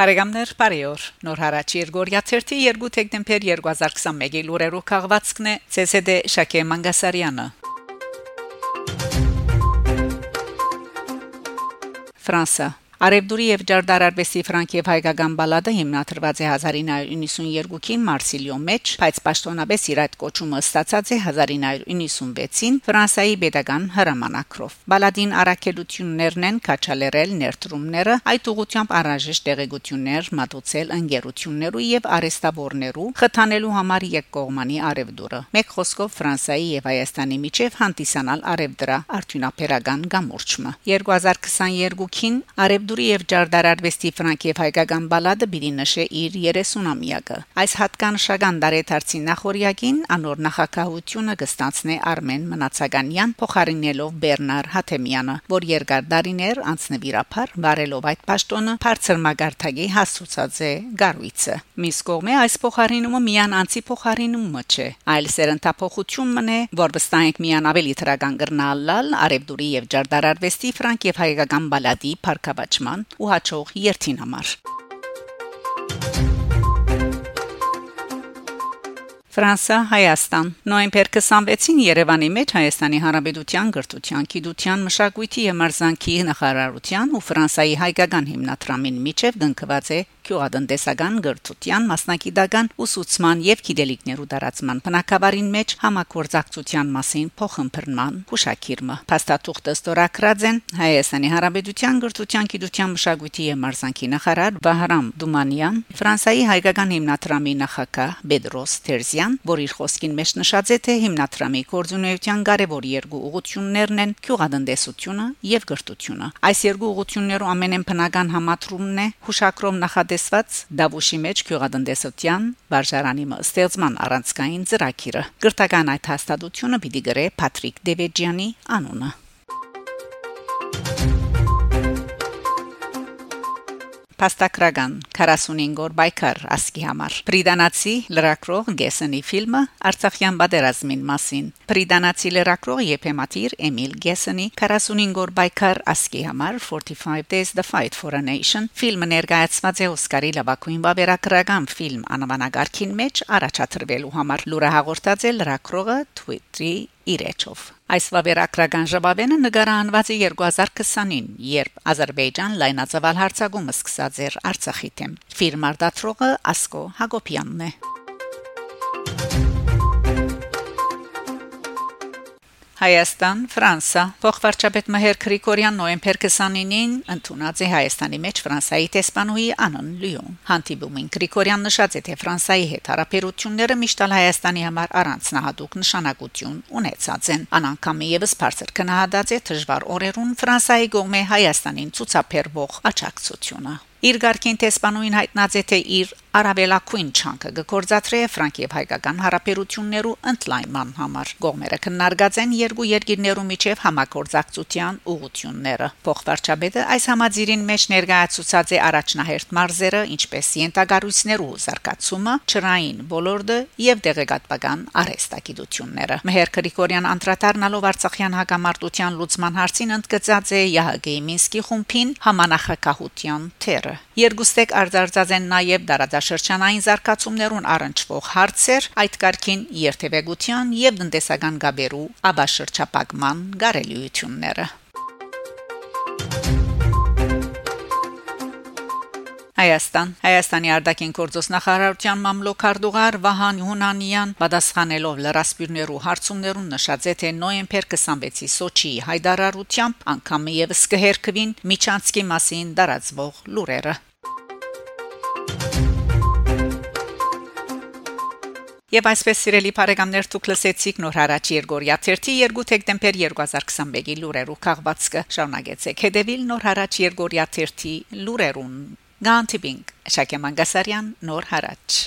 Բարեկամներ, բարեօր։ Նոր հարաճ Երգորիա 32 դեկտեմբեր 2021-ի լուրերով քաղվածքն է ՑՍԴ Շակե Մանգասարյանը։ Ֆրանսա Արևդուրի եւ Ջարդարարվեստի Ֆրանկ եւ հայկական բալադը հիմնադրված է 1992-ին Մարսիլիո մեջ, բայց պաշտոնապես իր այդ կոչումը ստացած է 1996-ին Ֆրանսիայի pedagogan հրամանակրով։ Բալադին առաքելություններն են քաչալերել ներդրումները, այդ ուղությամբ առանջիշ տեղեկություններ մատուցել ընկերություններու եւ արեստավորներու խթանելու համար երկկողմանի արևդուրը։ Մեկ խոսքով Ֆրանսիայի եւ Հայաստանի միջև հանդիսանալ արևդրա արդյունաբերական գամուրջը 2022-ին արև Աբդուրի եւ Ջարդարարվեստի Ֆրանկ եւ հայկական բալադը բիդի նշե իր 30-ամյակը։ Այս հատկանշական դարեթարցի նախորյակին անոր նախակահությունը կստացնե Արմեն Մնացականյան փոխարինելով Բեռնար Հաթեմյանը, որ երկար դարիներ անցնվիրափար վարելով այդ պաշտոնը բարձր մագարտագի հասուցած է Գարվիցը։ Միս կողմէ այս փոխարինումը միան անցի փոխարինումը չէ, այլ սերընթափոխություն մնե, որ վստահենք միան ավելի թրական գրնալալ Արևդուրի եւ Ջարդարարվեստի Ֆրանկ եւ հայկական բալադի Փարքավաճ ճանաչման ու հաջող երթին համար։ Ֆրանսա Հայաստան նոյեմբեր 26-ին Երևանի մեջ Հայաստանի Հանրապետության գրթության, գիտության, մշակույթի եւ մարզանկի նախարարության ու Ֆրանսայի հայկական հիմնադրամին միջև դնկված է գյուղատնտեսական գրթության մասնակիտական ուսուցման եւ գիտելիքներու դարացման բնակավարին մեջ համակորձակցության մասին փոխհմբռնման հուշակիրը փաստաթուղթը ստորագրած են Հայաստանի Հանրապետության գրթության, գիտության, մշակույթի եւ մարզանկի նախարար Վահրամ Դումանյան, Ֆրանսայի հայկական հիմնադրամի նախակահ Բեդրոս Տերզյան, որ իր խոսքին մեջ նշած է թե հիմնադրամի կորձունեության կարևոր երկու ուղություններն են գյուղատնտեսությունը եւ գրթությունը։ Այս երկու ուղություններու ամենեն բնական համատրումն է հուշակրով նախադես տեսված Դավուշի մեջ քյուղատնտեսության վարժարանի ստեղծման առանցքային ծրագիրը։ Գրտական այդ հաստատությունը պիտի գրե Պատրիկ Դևեջյանի անունը։ Փաստակրական 45 օր բայկար ասկի համար։ Պրիդանացի լրակրող Գեսենի ֆիլմը Արցախյան բادرազմին մասին։ Պրիդանացի լրակրող Եփեմատիր Էմիլ Գեսենի 45 օր բայկար ասկի համար 45 Days the Fight for a Nation ֆիլմը ներկայացված է Օսկարի լավագույն բավերագրական ֆիլմ անվանակարգին մեջ առաջադրվելու համար։ Լուրը հաղորդած է լրակրողը Twitter-ի իր էջով Այս վավերագրական ժողովենը նկարահանված է 2020-ին, երբ Ադրբեջան լայնածավալ հարցակում սկսած էր Արցախի թեմ։ Ֆիրմար դաթրողը Ասկո Հակոբյանն է։ Հայաստան, Ֆրանսա։ Փոխվարչապետ Մհեր Գրիգորյան նոեմբեր 29-ին ընդունած է Հայաստանի մեջ Ֆրանսայի տեսփանուի Անոն Լիոն։ Հանդիպումին Գրիգորյան նշած է, թե Ֆրանսայի հետ հարաբերությունները միշտ Հայաստանի համար առանձնահատուկ նշանակություն ունեցած են։ Անանկամի եւս բարձր կնահատած է դժվար օրերուն Ֆրանսայի կողմէ Հայաստանին ցուցաբերվող աջակցությունը։ Իր ղարքին տեսփանուին հայտնած է թե իր արաբելակույն չանկը գործադրե Ֆրանկ եւ հայկական հարաբերություններու ընդլայնման համար։ Գողմերը քննարկած են երկու երկիրներու միջև համագործակցության ուղղությունները։ Փոխվարչապետը այս համաձիրին մեջ ներկայացուցած է առաջնահերթ մարզերը, ինչպես յենտագարույցներու զարգացումը, ճրային ոլորտը եւ դեղեկատվական արհեստագիտությունները։ Մեհեր Գրիգորյան անդրադառնալով Արցախյան հակամարտության լուծման հարցին ընդգծած է ՀՀԳ Մինսկի խումբին համանախակահության թերը։ Երկուստեք արձարծած են նաև դարաձաշրջանային զարգացումներուն առնչվող հարցեր, այդ կարգին երթևեկության եւ տնտեսական գաբերու աբաշրջապակման գարելիությունները։ Հայաստան. Հայաստանի արտաքին գործոս նախարարության մամլոքարդուղար Վահան Հունանյան պատասխանելով լրասպիրներու հարցումներուն նշած է թե նոյեմբեր 26-ի Սոչիի հայդարարությամբ անգամ եւս կհերկվին Միչանսկի մասին դարածվող լուրերը Եվ այսպես սիրելի բարեկամներ դուք լսեցիք նոր հարաճ Երգորիա 32 դեկտեմբեր 2021-ի լուրերու քաղվածքը շարունակեցեք հետևիլ նոր հարաճ Երգորիա 30 լուրերուն Գանտիբինգ Շակե Մանգասարյան նոր հարաճ